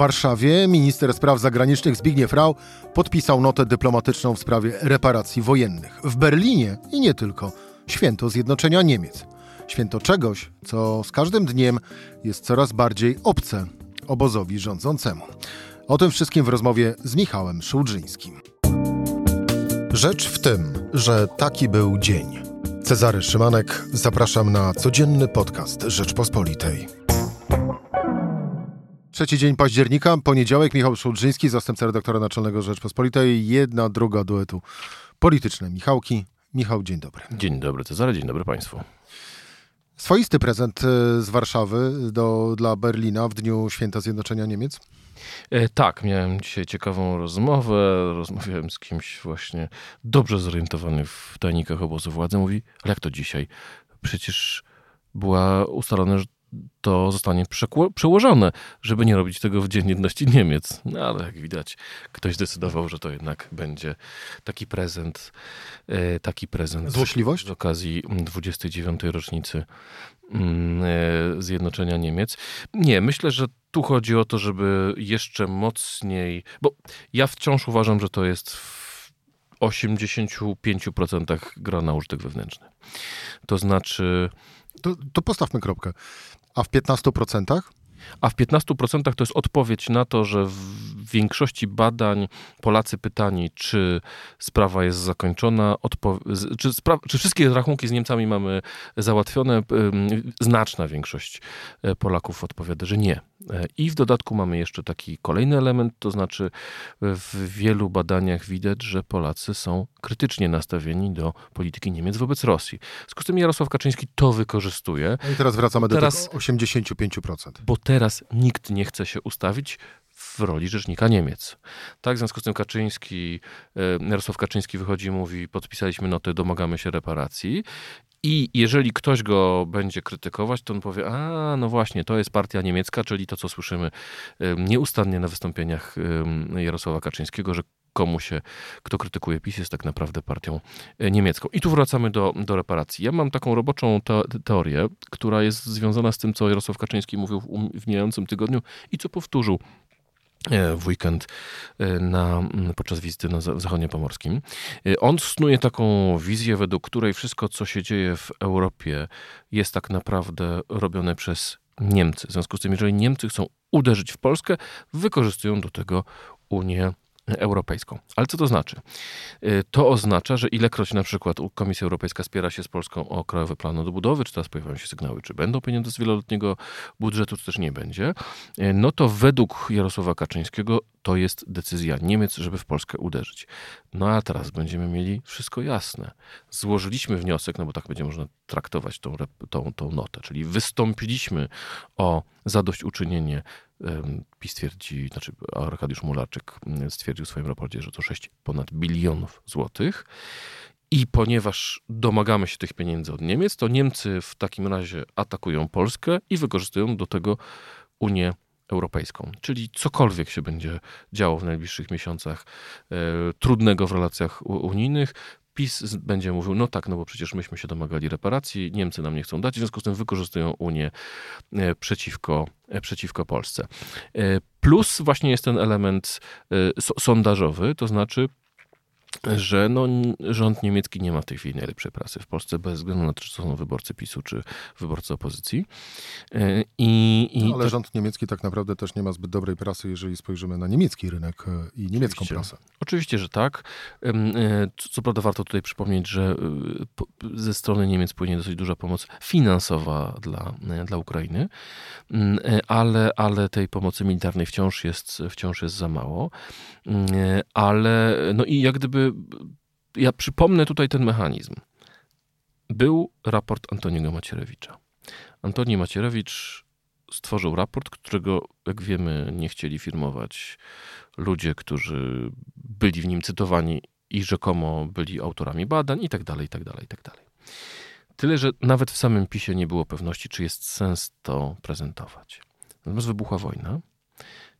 Warszawie minister spraw zagranicznych Zbigniew Rau podpisał notę dyplomatyczną w sprawie reparacji wojennych. W Berlinie i nie tylko święto zjednoczenia Niemiec. Święto czegoś, co z każdym dniem jest coraz bardziej obce obozowi rządzącemu. O tym wszystkim w rozmowie z Michałem Szułdrzyńskim. Rzecz w tym, że taki był dzień. Cezary Szymanek, zapraszam na codzienny podcast Rzeczpospolitej. Trzeci dzień października, poniedziałek, Michał Szułdrzyński, zastępca redaktora naczelnego Rzeczpospolitej, jedna, druga duetu polityczne Michałki. Michał, dzień dobry. Dzień dobry Cezary, dzień dobry Państwu. Swoisty prezent e, z Warszawy do, dla Berlina w dniu Święta Zjednoczenia Niemiec? E, tak, miałem dzisiaj ciekawą rozmowę. Rozmawiałem z kimś właśnie dobrze zorientowanym w tajnikach obozu władzy. Mówi, ale jak to dzisiaj? Przecież była ustalone, że to zostanie przełożone, żeby nie robić tego w Dzień Jedności Niemiec. No ale jak widać, ktoś zdecydował, że to jednak będzie taki prezent, e, taki prezent Złośliwość? z okazji 29. rocznicy mm, e, Zjednoczenia Niemiec. Nie, myślę, że tu chodzi o to, żeby jeszcze mocniej, bo ja wciąż uważam, że to jest w 85% gra na użytek wewnętrzny. To znaczy... To, to postawmy kropkę. A w 15%? A w 15% to jest odpowiedź na to, że w większości badań Polacy pytani, czy sprawa jest zakończona, czy, czy, wszystkie rachunki z Niemcami mamy załatwione, znaczna większość e, Polaków odpowiada, że nie. I w dodatku mamy jeszcze taki kolejny element, to znaczy w wielu badaniach widać, że Polacy są krytycznie nastawieni do polityki Niemiec wobec Rosji. W związku z tym Jarosław Kaczyński to wykorzystuje. No i teraz wracamy do teraz, tego 85%. Bo teraz nikt nie chce się ustawić w roli rzecznika Niemiec. Tak, w związku z tym Kaczyński, e, Jarosław Kaczyński wychodzi i mówi, podpisaliśmy notę, domagamy się reparacji i jeżeli ktoś go będzie krytykować, to on powie, a no właśnie, to jest partia niemiecka, czyli to, co słyszymy nieustannie na wystąpieniach Jarosława Kaczyńskiego, że komu się, kto krytykuje PiS, jest tak naprawdę partią e, niemiecką. I tu wracamy do, do reparacji. Ja mam taką roboczą te, teorię, która jest związana z tym, co Jarosław Kaczyński mówił w, w mijającym tygodniu i co powtórzył w weekend e, na, podczas wizyty na Zachodzie Pomorskim. On snuje taką wizję, według której wszystko, co się dzieje w Europie, jest tak naprawdę robione przez Niemcy. W związku z tym, jeżeli Niemcy chcą uderzyć w Polskę, wykorzystują do tego Unię Europejską. Ale co to znaczy? Y, to oznacza, że ilekroć na przykład Komisja Europejska spiera się z Polską o Krajowy Plan Odbudowy, czy teraz pojawiają się sygnały, czy będą pieniądze z wieloletniego budżetu, czy też nie będzie, y, no to według Jarosława Kaczyńskiego to jest decyzja Niemiec, żeby w Polskę uderzyć. No a teraz będziemy mieli wszystko jasne. Złożyliśmy wniosek, no bo tak będzie można traktować tą, tą, tą notę, czyli wystąpiliśmy o zadośćuczynienie PiS twierdzi, znaczy Arkadiusz Mularczyk mm, stwierdził w swoim raporcie, że to 6 ponad bilionów złotych. I ponieważ domagamy się tych pieniędzy od Niemiec, to Niemcy w takim razie atakują Polskę i wykorzystują do tego Unię Europejską. Czyli cokolwiek się będzie działo w najbliższych miesiącach e, trudnego w relacjach unijnych, PiS będzie mówił, no tak, no bo przecież myśmy się domagali reparacji, Niemcy nam nie chcą dać, w związku z tym wykorzystują Unię e, przeciwko, e, przeciwko Polsce. E, plus właśnie jest ten element sondażowy, to znaczy że no, rząd niemiecki nie ma w tej chwili najlepszej prasy w Polsce, bez względu na to, czy to są wyborcy PiSu, czy wyborcy opozycji. E, I, i no, ale to... rząd niemiecki tak naprawdę też nie ma zbyt dobrej prasy, jeżeli spojrzymy na niemiecki rynek e, i niemiecką Oczywiście. prasę. Oczywiście, że tak. E, co prawda warto tutaj przypomnieć, że ze strony Niemiec płynie dosyć duża pomoc finansowa dla, dla Ukrainy, ale, ale tej pomocy militarnej wciąż jest, wciąż jest za mało. Ale no i jak gdyby ja przypomnę tutaj ten mechanizm. Był raport Antoniego Macierewicza. Antoni Macierewicz stworzył raport, którego, jak wiemy, nie chcieli firmować ludzie, którzy byli w nim cytowani i rzekomo byli autorami badań i tak dalej, i tak dalej, i tak dalej. Tyle, że nawet w samym PiSie nie było pewności, czy jest sens to prezentować. Natomiast wybuchła wojna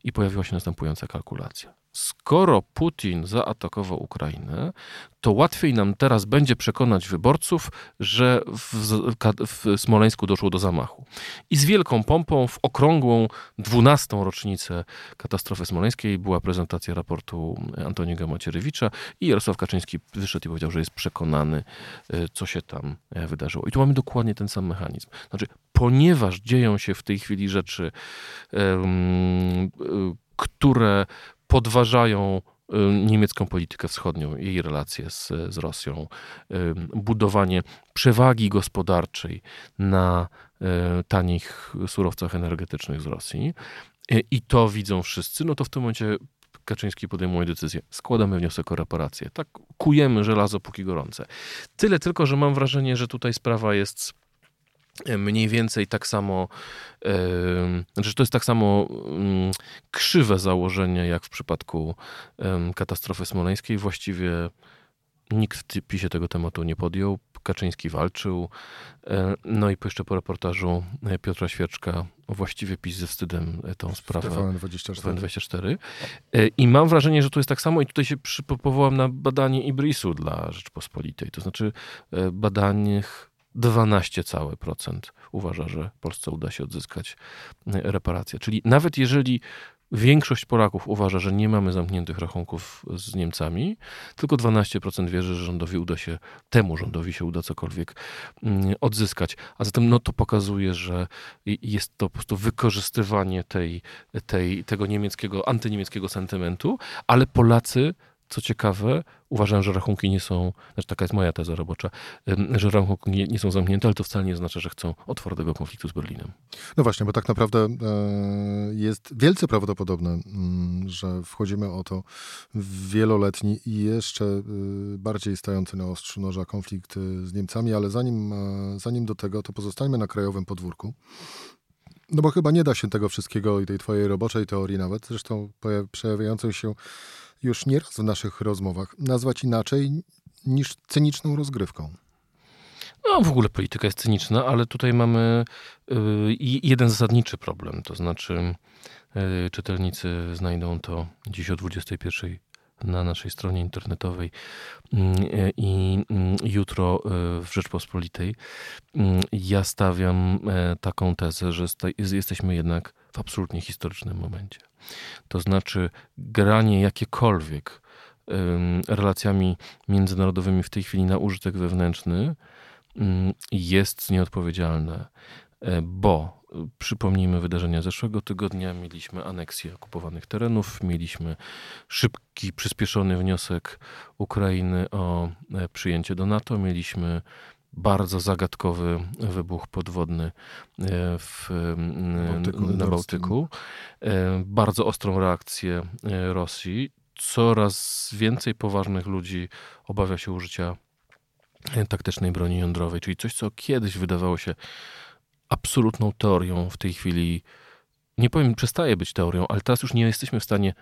i pojawiła się następująca kalkulacja skoro Putin zaatakował Ukrainę, to łatwiej nam teraz będzie przekonać wyborców, że w, w, Smoleńsku doszło do zamachu. I z wielką pompą w okrągłą 12. rocznicę katastrofy smoleńskiej była prezentacja raportu Antoniego Macierewicza i Jarosław Kaczyński wyszedł i powiedział, że jest przekonany, e, co się tam e, wydarzyło. I tu mamy dokładnie ten sam mechanizm. Znaczy, ponieważ dzieją się w tej chwili rzeczy, które podważają y, niemiecką politykę wschodnią, jej relacje z, z Rosją, y, budowanie przewagi gospodarczej na y, tanich surowcach energetycznych z Rosji. I to widzą wszyscy, no to w tym momencie Kaczyński podejmuje decyzję. Składamy wniosek o reparację. Tak kujemy żelazo póki gorące. Tyle tylko, że mam wrażenie, że tutaj sprawa jest mniej więcej tak samo, yy, znaczy to jest tak samo yy, krzywe założenie jak w przypadku yy, katastrofy smoleńskiej. Właściwie nikt w PiSie tego tematu nie podjął. Kaczyński walczył. No i jeszcze po reportażu Piotra Świeczka właściwie PiS ze wstydem tą sprawę. TVN24. 24 I mam wrażenie, że to jest tak samo i tutaj się powołam na badanie Ibrisu dla Rzeczpospolitej. To znaczy badanych 12 całe procent uważa, że Polsce uda się odzyskać e, reparacje. Czyli nawet jeżeli większość Polaków uważa, że nie mamy zamkniętych rachunków z Niemcami, tylko 12% wierzy, że rządowi uda się, temu rządowi się uda cokolwiek mm, odzyskać. A zatem no to pokazuje, że jest to po prostu wykorzystywanie tej, tej, tego niemieckiego, antyniemieckiego sentymentu, ale Polacy co ciekawe, uważam, że rachunki nie są, znaczy taka jest moja teza robocza, że rachunki nie, nie, są zamknięte, ale to wcale nie oznacza, że chcą otwartego konfliktu z Berlinem. No właśnie, bo tak naprawdę e, jest wielce prawdopodobne, mm, że wchodzimy o to w wieloletni i jeszcze e, bardziej stający na ostrzu noża konflikt e, z Niemcami, ale zanim, zanim do tego, to pozostańmy na krajowym podwórku. No bo chyba nie da się tego wszystkiego i tej twojej roboczej teorii nawet, zresztą przejawiającej się już nieraz w naszych rozmowach nazwać inaczej niż cyniczną rozgrywką. No, w ogóle polityka jest cyniczna, ale tutaj mamy y, jeden zasadniczy problem. To znaczy, y, czytelnicy znajdą to dziś o 21 na naszej stronie internetowej mm, i jutro y, w Rzeczpospolitej. Ja stawiam taką tezę, że jesteśmy jednak w absolutnie historycznym momencie. To znaczy granie jakiekolwiek relacjami międzynarodowymi w tej chwili na użytek wewnętrzny jest nieodpowiedzialne, e, bo przypomnijmy wydarzenia zeszłego tygodnia, mieliśmy aneksję okupowanych terenów, mieliśmy szybki, przyspieszony wniosek Ukrainy o e, przyjęcie do NATO, mieliśmy bardzo zagadkowy wybuch podwodny e, w, Bałtyku, na Bałtyku. E, bardzo ostrą reakcję e, Rosji. Coraz więcej poważnych ludzi obawia się użycia taktycznej broni jądrowej, czyli coś, co kiedyś wydawało się absolutną teorią, w tej chwili nie powiem, przestaje być teorią, ale teraz już nie jesteśmy w stanie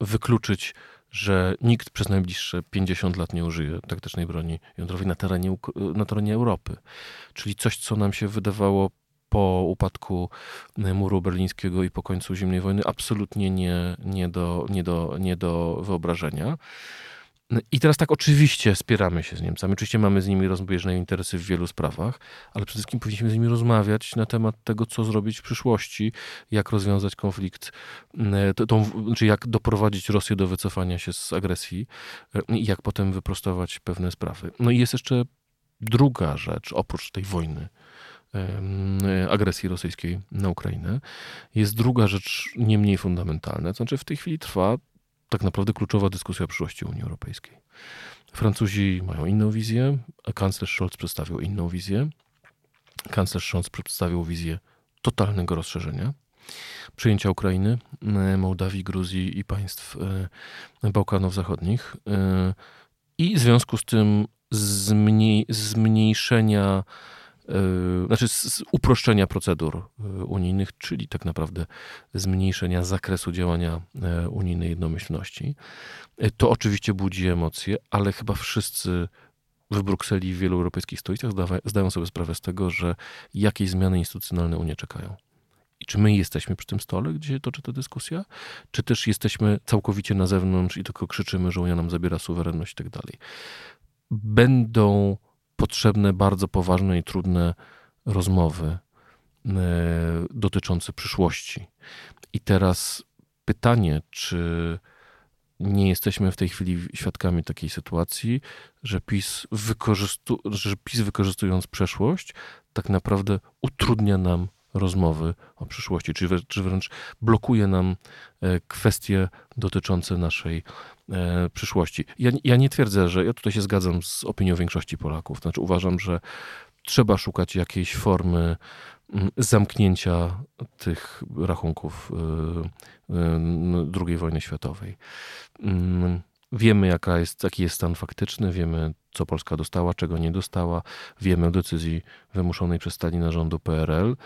wykluczyć że nikt przez najbliższe 50 lat nie użyje taktycznej broni jądrowej na terenie, na terenie Europy. Czyli coś, co nam się wydawało po upadku muru berlińskiego i po końcu zimnej wojny absolutnie nie, nie, do, nie, do, nie do wyobrażenia. I teraz tak, oczywiście spieramy się z Niemcami, oczywiście mamy z nimi rozbieżne interesy w wielu sprawach, ale przede wszystkim powinniśmy z nimi rozmawiać na temat tego, co zrobić w przyszłości, jak rozwiązać konflikt, mm, tą, czy jak doprowadzić Rosję do wycofania się z agresji e, i jak potem wyprostować pewne sprawy. No i jest jeszcze druga rzecz, oprócz tej wojny, agresji rosyjskiej na Ukrainę, jest druga rzecz nie mniej fundamentalna. To znaczy w tej chwili trwa tak naprawdę kluczowa dyskusja o przyszłości Unii Europejskiej. Francuzi mają inną wizję, a kanclerz Scholz przedstawił inną wizję. Kanclerz Scholz przedstawił wizję totalnego rozszerzenia, przyjęcia Ukrainy, e, Mołdawii, Gruzji i państw e, Bałkanów Zachodnich e, i w związku z tym zmniejszenia Yy, znaczy z uproszczenia procedur yy, unijnych, czyli tak naprawdę zmniejszenia zakresu działania yy, unijnej jednomyślności. To oczywiście budzi emocje, ale chyba wszyscy w Brukseli i w wielu europejskich stolicach zdają sobie sprawę z tego, że jakieś zmiany instytucjonalne Unię czekają. I czy my jesteśmy przy tym stole, gdzie się toczy ta dyskusja, czy też jesteśmy całkowicie na zewnątrz i tylko krzyczymy, że Unia nam zabiera suwerenność i tak dalej. Będą potrzebne bardzo poważne i trudne rozmowy e, dotyczące przyszłości. I teraz pytanie, czy nie jesteśmy w tej chwili świadkami takiej sytuacji, że PiS, wykorzystu, że PiS wykorzystując przeszłość, tak naprawdę utrudnia nam rozmowy o przyszłości, czy, wręcz blokuje nam e, kwestie dotyczące naszej przyszłości. Ja, ja nie twierdzę, że ja tutaj się zgadzam z opinią większości Polaków. Znaczy uważam, że trzeba szukać jakiejś formy mm, zamknięcia tych rachunków e, II wojny światowej. Mm, wiemy, jaka jest, jaki jest stan faktyczny, wiemy, co Polska dostała, czego nie dostała, wiemy o decyzji wymuszonej przez Stalina rządu PRL.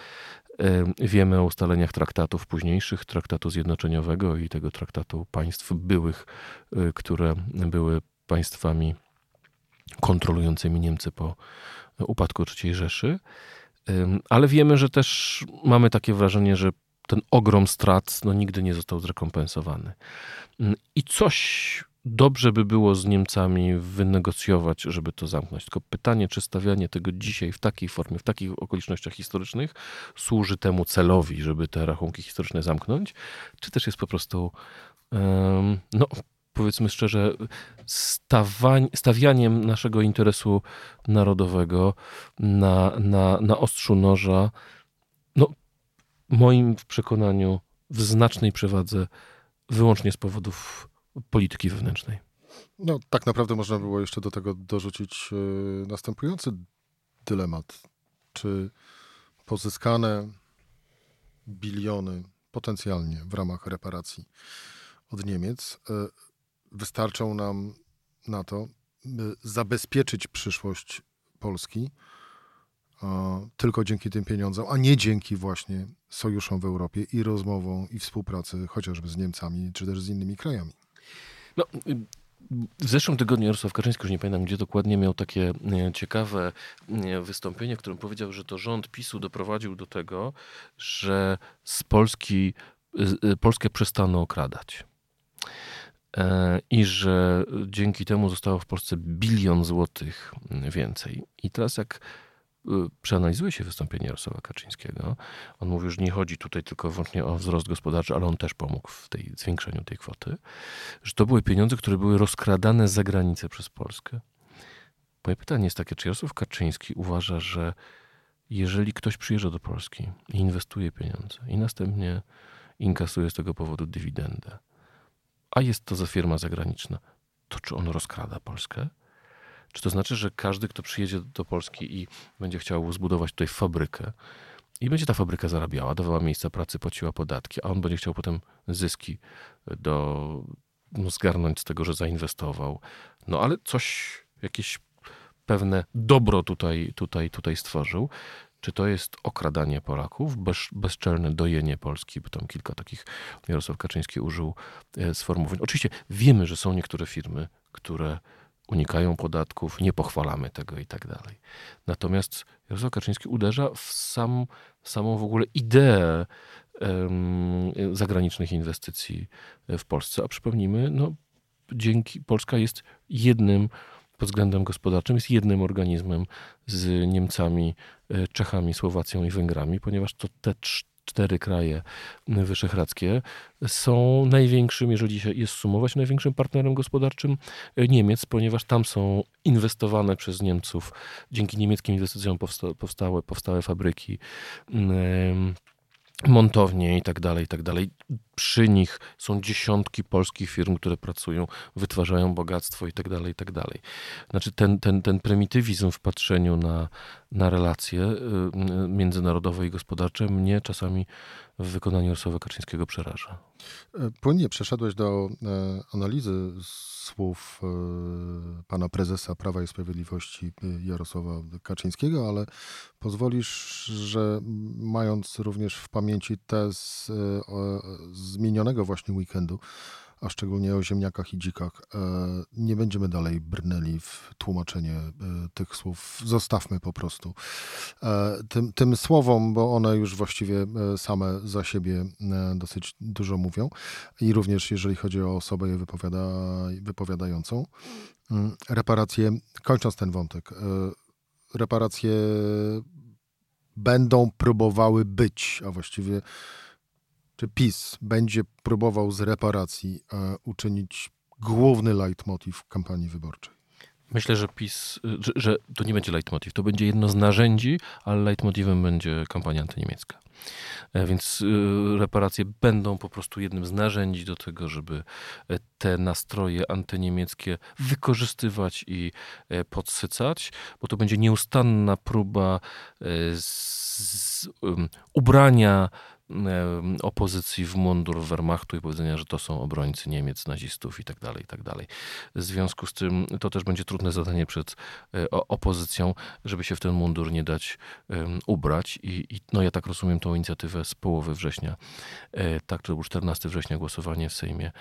Wiemy o ustaleniach traktatów późniejszych, traktatu zjednoczeniowego i tego traktatu państw byłych, y, które były państwami kontrolującymi Niemcy po upadku III Rzeszy. Ale wiemy, że też mamy takie wrażenie, że ten ogrom strat no, nigdy nie został zrekompensowany. I coś dobrze by było z Niemcami wynegocjować, żeby to zamknąć. Tylko pytanie, czy stawianie tego dzisiaj w takiej formie, w takich okolicznościach historycznych służy temu celowi, żeby te rachunki historyczne zamknąć, czy też jest po prostu, no powiedzmy szczerze, stawań, stawianiem naszego interesu narodowego na, na, na ostrzu noża, no moim przekonaniu w znacznej przewadze wyłącznie z powodów polityki wewnętrznej. No, tak naprawdę można było jeszcze do tego dorzucić yy, następujący dylemat. Czy pozyskane biliony potencjalnie w ramach reparacji od Niemiec yy, wystarczą nam na to, by zabezpieczyć przyszłość Polski tylko dzięki tym pieniądzom, a nie dzięki właśnie sojuszom w Europie i rozmowom i współpracy chociażby z Niemcami czy też z innymi krajami. No, w zeszłym tygodniu Jarosław Kaczyński, już nie pamiętam gdzie dokładnie, miał takie e, ciekawe e, wystąpienie, w którym powiedział, że to rząd PiSu doprowadził do tego, że z Polski e, Polskę przestano okradać. I że dzięki temu zostało w Polsce bilion złotych więcej. I teraz jak przeanalizuje się wystąpienie Jarosława Kaczyńskiego, on mówił, że nie chodzi tutaj tylko wyłącznie o wzrost gospodarczy, ale on też pomógł w tej zwiększeniu tej kwoty, że to były pieniądze, które były rozkradane za granicę przez Polskę. Moje pytanie jest takie, czy Jarosław Kaczyński uważa, że jeżeli ktoś przyjeżdża do Polski i inwestuje pieniądze i następnie inkasuje z tego powodu dywidendę, a jest to za firma zagraniczna, to czy on rozkrada Polskę? Czy to znaczy, że każdy, kto przyjedzie do Polski i będzie chciał zbudować tutaj fabrykę, i będzie ta fabryka zarabiała, dawała miejsca pracy, płaciła podatki, a on będzie chciał potem zyski do, no, zgarnąć z tego, że zainwestował. No ale coś, jakieś pewne dobro tutaj, tutaj, tutaj stworzył. Czy to jest okradanie Polaków, bez, bezczelne dojenie Polski, bo tam kilka takich Jarosław Kaczyński użył e, sformułowań. Oczywiście wiemy, że są niektóre firmy, które unikają podatków, nie pochwalamy tego i tak dalej. Natomiast Jarosław Kaczyński uderza w sam, samą w ogóle ideę um, zagranicznych inwestycji w Polsce. A przypomnijmy, no, dzięki Polska jest jednym pod względem gospodarczym, jest jednym organizmem z Niemcami, e, Czechami, Słowacją i Węgrami, ponieważ to te cztery kraje wyszehradzkie są największym, jeżeli się jest sumować, największym partnerem gospodarczym Niemiec, ponieważ tam są inwestowane przez Niemców, dzięki niemieckim inwestycjom powsta powstałe, powstałe fabryki montownie i tak dalej, i tak dalej. Przy nich są dziesiątki polskich firm, które pracują, wytwarzają bogactwo i tak dalej, i tak dalej. Znaczy ten, ten, ten prymitywizm w patrzeniu na, na relacje y, międzynarodowe i gospodarcze mnie czasami w wykonaniu Jarosława Kaczyńskiego przeraża. E, płynnie przeszedłeś do e, analizy słów e, pana prezesa Prawa i Sprawiedliwości Jarosława Kaczyńskiego, ale pozwolisz, że mając również w pamięci te z, z minionego właśnie weekendu, a szczególnie o ziemniakach i dzikach. E, nie będziemy dalej brnęli w tłumaczenie e, tych słów. Zostawmy po prostu tym, tym słowom, bo one już właściwie same za siebie dosyć dużo mówią. I również jeżeli chodzi o osobę je wypowiada, wypowiadającą. Mm, reparacje, kończąc ten wątek, reparacje będą próbowały być, a właściwie czy PiS będzie próbował z reparacji e, uczynić główny leitmotiv kampanii wyborczej? Myślę, że PiS, że, że, to nie będzie leitmotiv, to będzie jedno z narzędzi, ale leitmotivem będzie kampania antyniemiecka. E, więc e, reparacje będą po prostu jednym z narzędzi do tego, żeby te nastroje antyniemieckie wykorzystywać i podsycać, bo to będzie nieustanna próba z, z, um, ubrania opozycji w mundur Wehrmachtu i powiedzenia, że to są obrońcy Niemiec, nazistów i tak dalej, i tak dalej. W związku z tym to też będzie trudne zadanie przed e, opozycją, żeby się w ten mundur nie dać ubrać i, i no ja tak rozumiem tą inicjatywę z połowy września. E, tak, to był 14 września głosowanie w Sejmie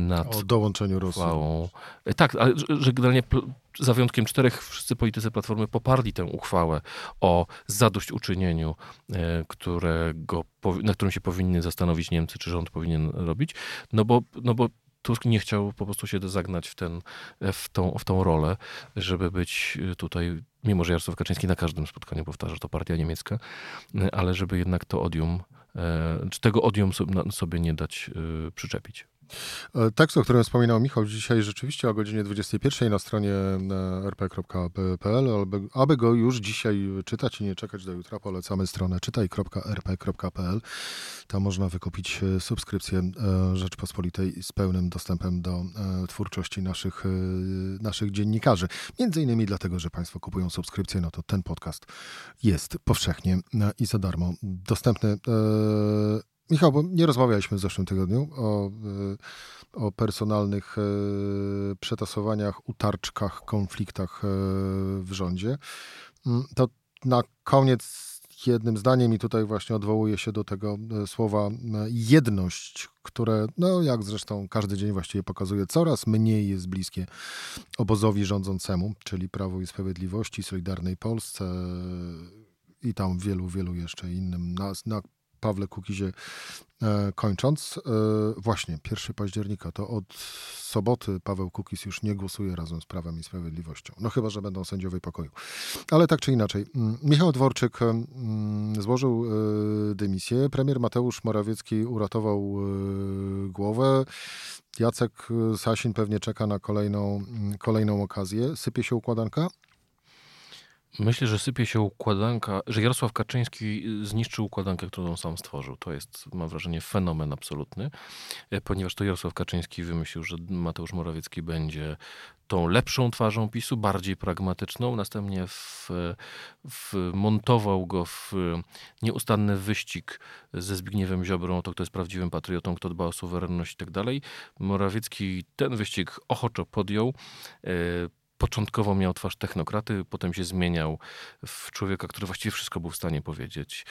nad o dołączeniu Rosji. E, tak, ale że generalnie za wyjątkiem czterech, wszyscy politycy Platformy poparli tę uchwałę o zadośćuczynieniu, którego, na którym się powinny zastanowić Niemcy, czy rząd powinien robić, no bo, no bo Tusk nie chciał po prostu się zagnać w, ten, w, tą, w tą rolę, żeby być tutaj, mimo że Jarosław Kaczyński na każdym spotkaniu powtarza, że to partia niemiecka, e, ale żeby jednak to odium, e, czy tego odium sobie nie dać przyczepić. E, tekst, o którym wspominał Michał dzisiaj rzeczywiście o godzinie 21 na stronie e, rp.pl, aby go już dzisiaj czytać i nie czekać do jutra, polecamy stronę czytaj.rp.pl. Tam można wykupić e, subskrypcję Rzeczpospolitej z pełnym dostępem do twórczości naszych, naszych dziennikarzy. Między innymi dlatego, że Państwo kupują subskrypcję, no to ten podcast jest powszechnie i za darmo dostępny. Michał, bo nie rozmawialiśmy w zeszłym tygodniu o, e, o personalnych e, przetasowaniach, utarczkach, konfliktach e, w rządzie. Mm, to na koniec jednym zdaniem i tutaj właśnie odwołuję się do tego słowa jedność, które, no jak zresztą każdy dzień właściwie pokazuje, coraz mniej jest bliskie obozowi rządzącemu, czyli Prawu i Sprawiedliwości, Solidarnej Polsce i tam wielu, wielu jeszcze innym. Na, na Pawle Kukizie e, kończąc, e, właśnie 1 października to od soboty Paweł Kukiz już nie głosuje razem z Prawem i Sprawiedliwością. No chyba, że będą sędziowie pokoju. Ale tak czy inaczej, mm, Michał Dworczyk mm, złożył e, dymisję. Premier Mateusz Morawiecki uratował głowę. Jacek Sasin pewnie czeka na kolejną, mm, kolejną okazję. Sypie się układanka? Myślę, że sypie się układanka, że Jarosław Kaczyński zniszczył układankę, którą sam stworzył. To jest, mam wrażenie, fenomen absolutny, e, ponieważ to Jarosław Kaczyński wymyślił, że Mateusz Morawiecki będzie tą lepszą twarzą PiSu, bardziej pragmatyczną. Następnie wmontował go w nieustanny wyścig ze Zbigniewem Ziobrą, to kto jest prawdziwym patriotą, kto dba o suwerenność i tak dalej. Morawiecki ten wyścig ochoczo podjął. Początkowo miał twarz technokraty, potem się zmieniał w człowieka, który właściwie wszystko był w stanie powiedzieć.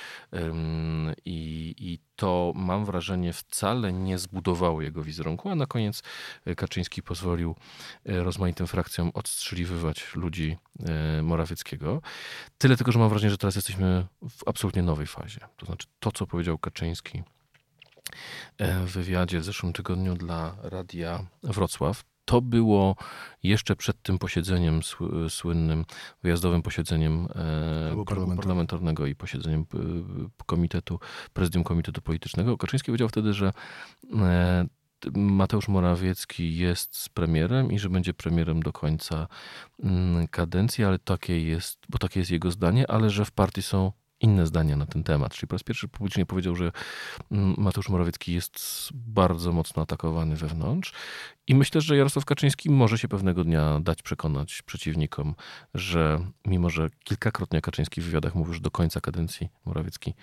I, I, to mam wrażenie wcale nie zbudowało jego wizerunku, a na koniec e, Kaczyński pozwolił e, rozmaitym frakcjom odstrzeliwywać ludzi e, Morawieckiego. Tyle tylko, że mam wrażenie, że teraz jesteśmy w absolutnie nowej fazie. To znaczy to, co powiedział Kaczyński w wywiadzie w zeszłym tygodniu dla Radia Wrocław, to było jeszcze przed tym posiedzeniem słynnym, wyjazdowym posiedzeniem e, parlamentarnego i posiedzeniem komitetu, prezydium komitetu politycznego. Kaczyński powiedział wtedy, że e, Mateusz Morawiecki jest premierem i że będzie premierem do końca mm, kadencji, ale takie jest, bo takie jest jego zdanie, ale że w partii są inne zdania na ten temat. Czyli po raz pierwszy publicznie powiedział, że mm, Mateusz Morawiecki jest bardzo mocno atakowany wewnątrz i myślę, że Jarosław Kaczyński może się pewnego dnia dać przekonać przeciwnikom, że mimo, że kilkakrotnie Kaczyński w wywiadach mówił, że do końca kadencji Morawiecki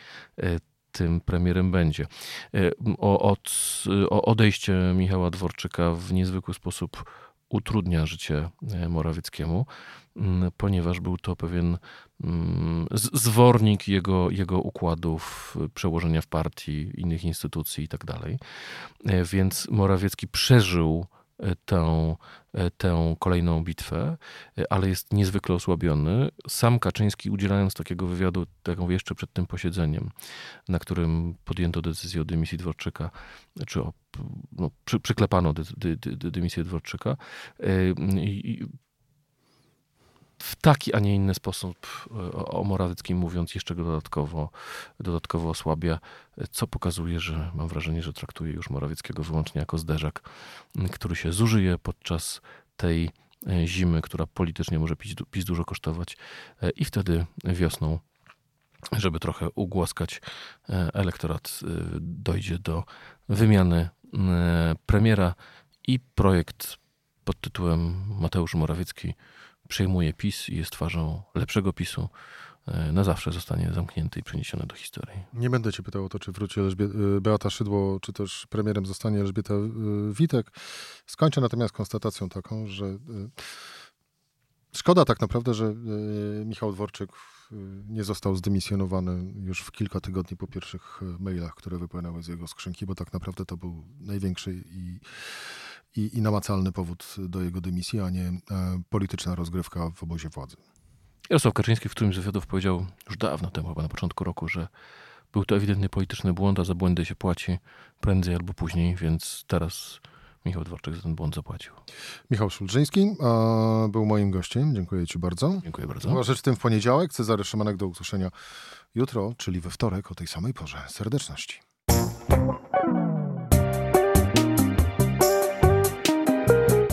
e, tym premierem będzie. E, o, od, o odejście Michała Dworczyka w niezwykły sposób utrudnia życie Morawieckiemu, ponieważ był to pewien zwornik jego, jego układów, przełożenia w partii, innych instytucji i tak dalej. Więc Morawiecki przeżył tę, tę kolejną bitwę, ale jest niezwykle osłabiony. Sam Kaczyński, udzielając takiego wywiadu, taką jeszcze przed tym posiedzeniem, na którym podjęto decyzję o dymisji Dworczyka, czy o, no, przy, przyklepano dy, dy, dy, dymisję Dworczyka, w taki, a nie inny sposób o Morawieckim mówiąc, jeszcze go dodatkowo, dodatkowo osłabia, co pokazuje, że mam wrażenie, że traktuje już Morawieckiego wyłącznie jako zderzak, który się zużyje podczas tej e, zimy, która politycznie może PiS, PiS dużo kosztować e, i wtedy wiosną żeby trochę ugłaskać e, elektorat, dojdzie do wymiany premiera i projekt pod tytułem Mateusz Morawiecki przejmuje PiS i jest twarzą lepszego PiSu, e, na zawsze zostanie zamknięty i przeniesiony do historii. Nie będę cię pytał o to, czy wróci Elżbie- e, Beata Szydło, czy też premierem zostanie Elżbieta e, Witek. Skończę natomiast konstatacją taką, że szkoda tak naprawdę, że Michał Dworczyk nie został zdymisjonowany już w kilka tygodni po pierwszych mailach, które wypłynęły z jego skrzynki, bo tak naprawdę to był największy i i, i namacalny powód do jego dymisji, a nie e, polityczna rozgrywka w obozie władzy. Jarosław Kaczyński w którymś z wywiadów powiedział już dawno temu, chyba na początku roku, że był to ewidentny polityczny błąd, a za błędy się płaci prędzej albo później, więc teraz Michał Dworczyk za ten błąd zapłacił. Michał Szulżyński był moim gościem. Dziękuję Ci bardzo. Dziękuję bardzo. Była rzecz w tym w poniedziałek. Cezary Szymanek do usłyszenia jutro, czyli we wtorek o tej samej porze. Serdeczności.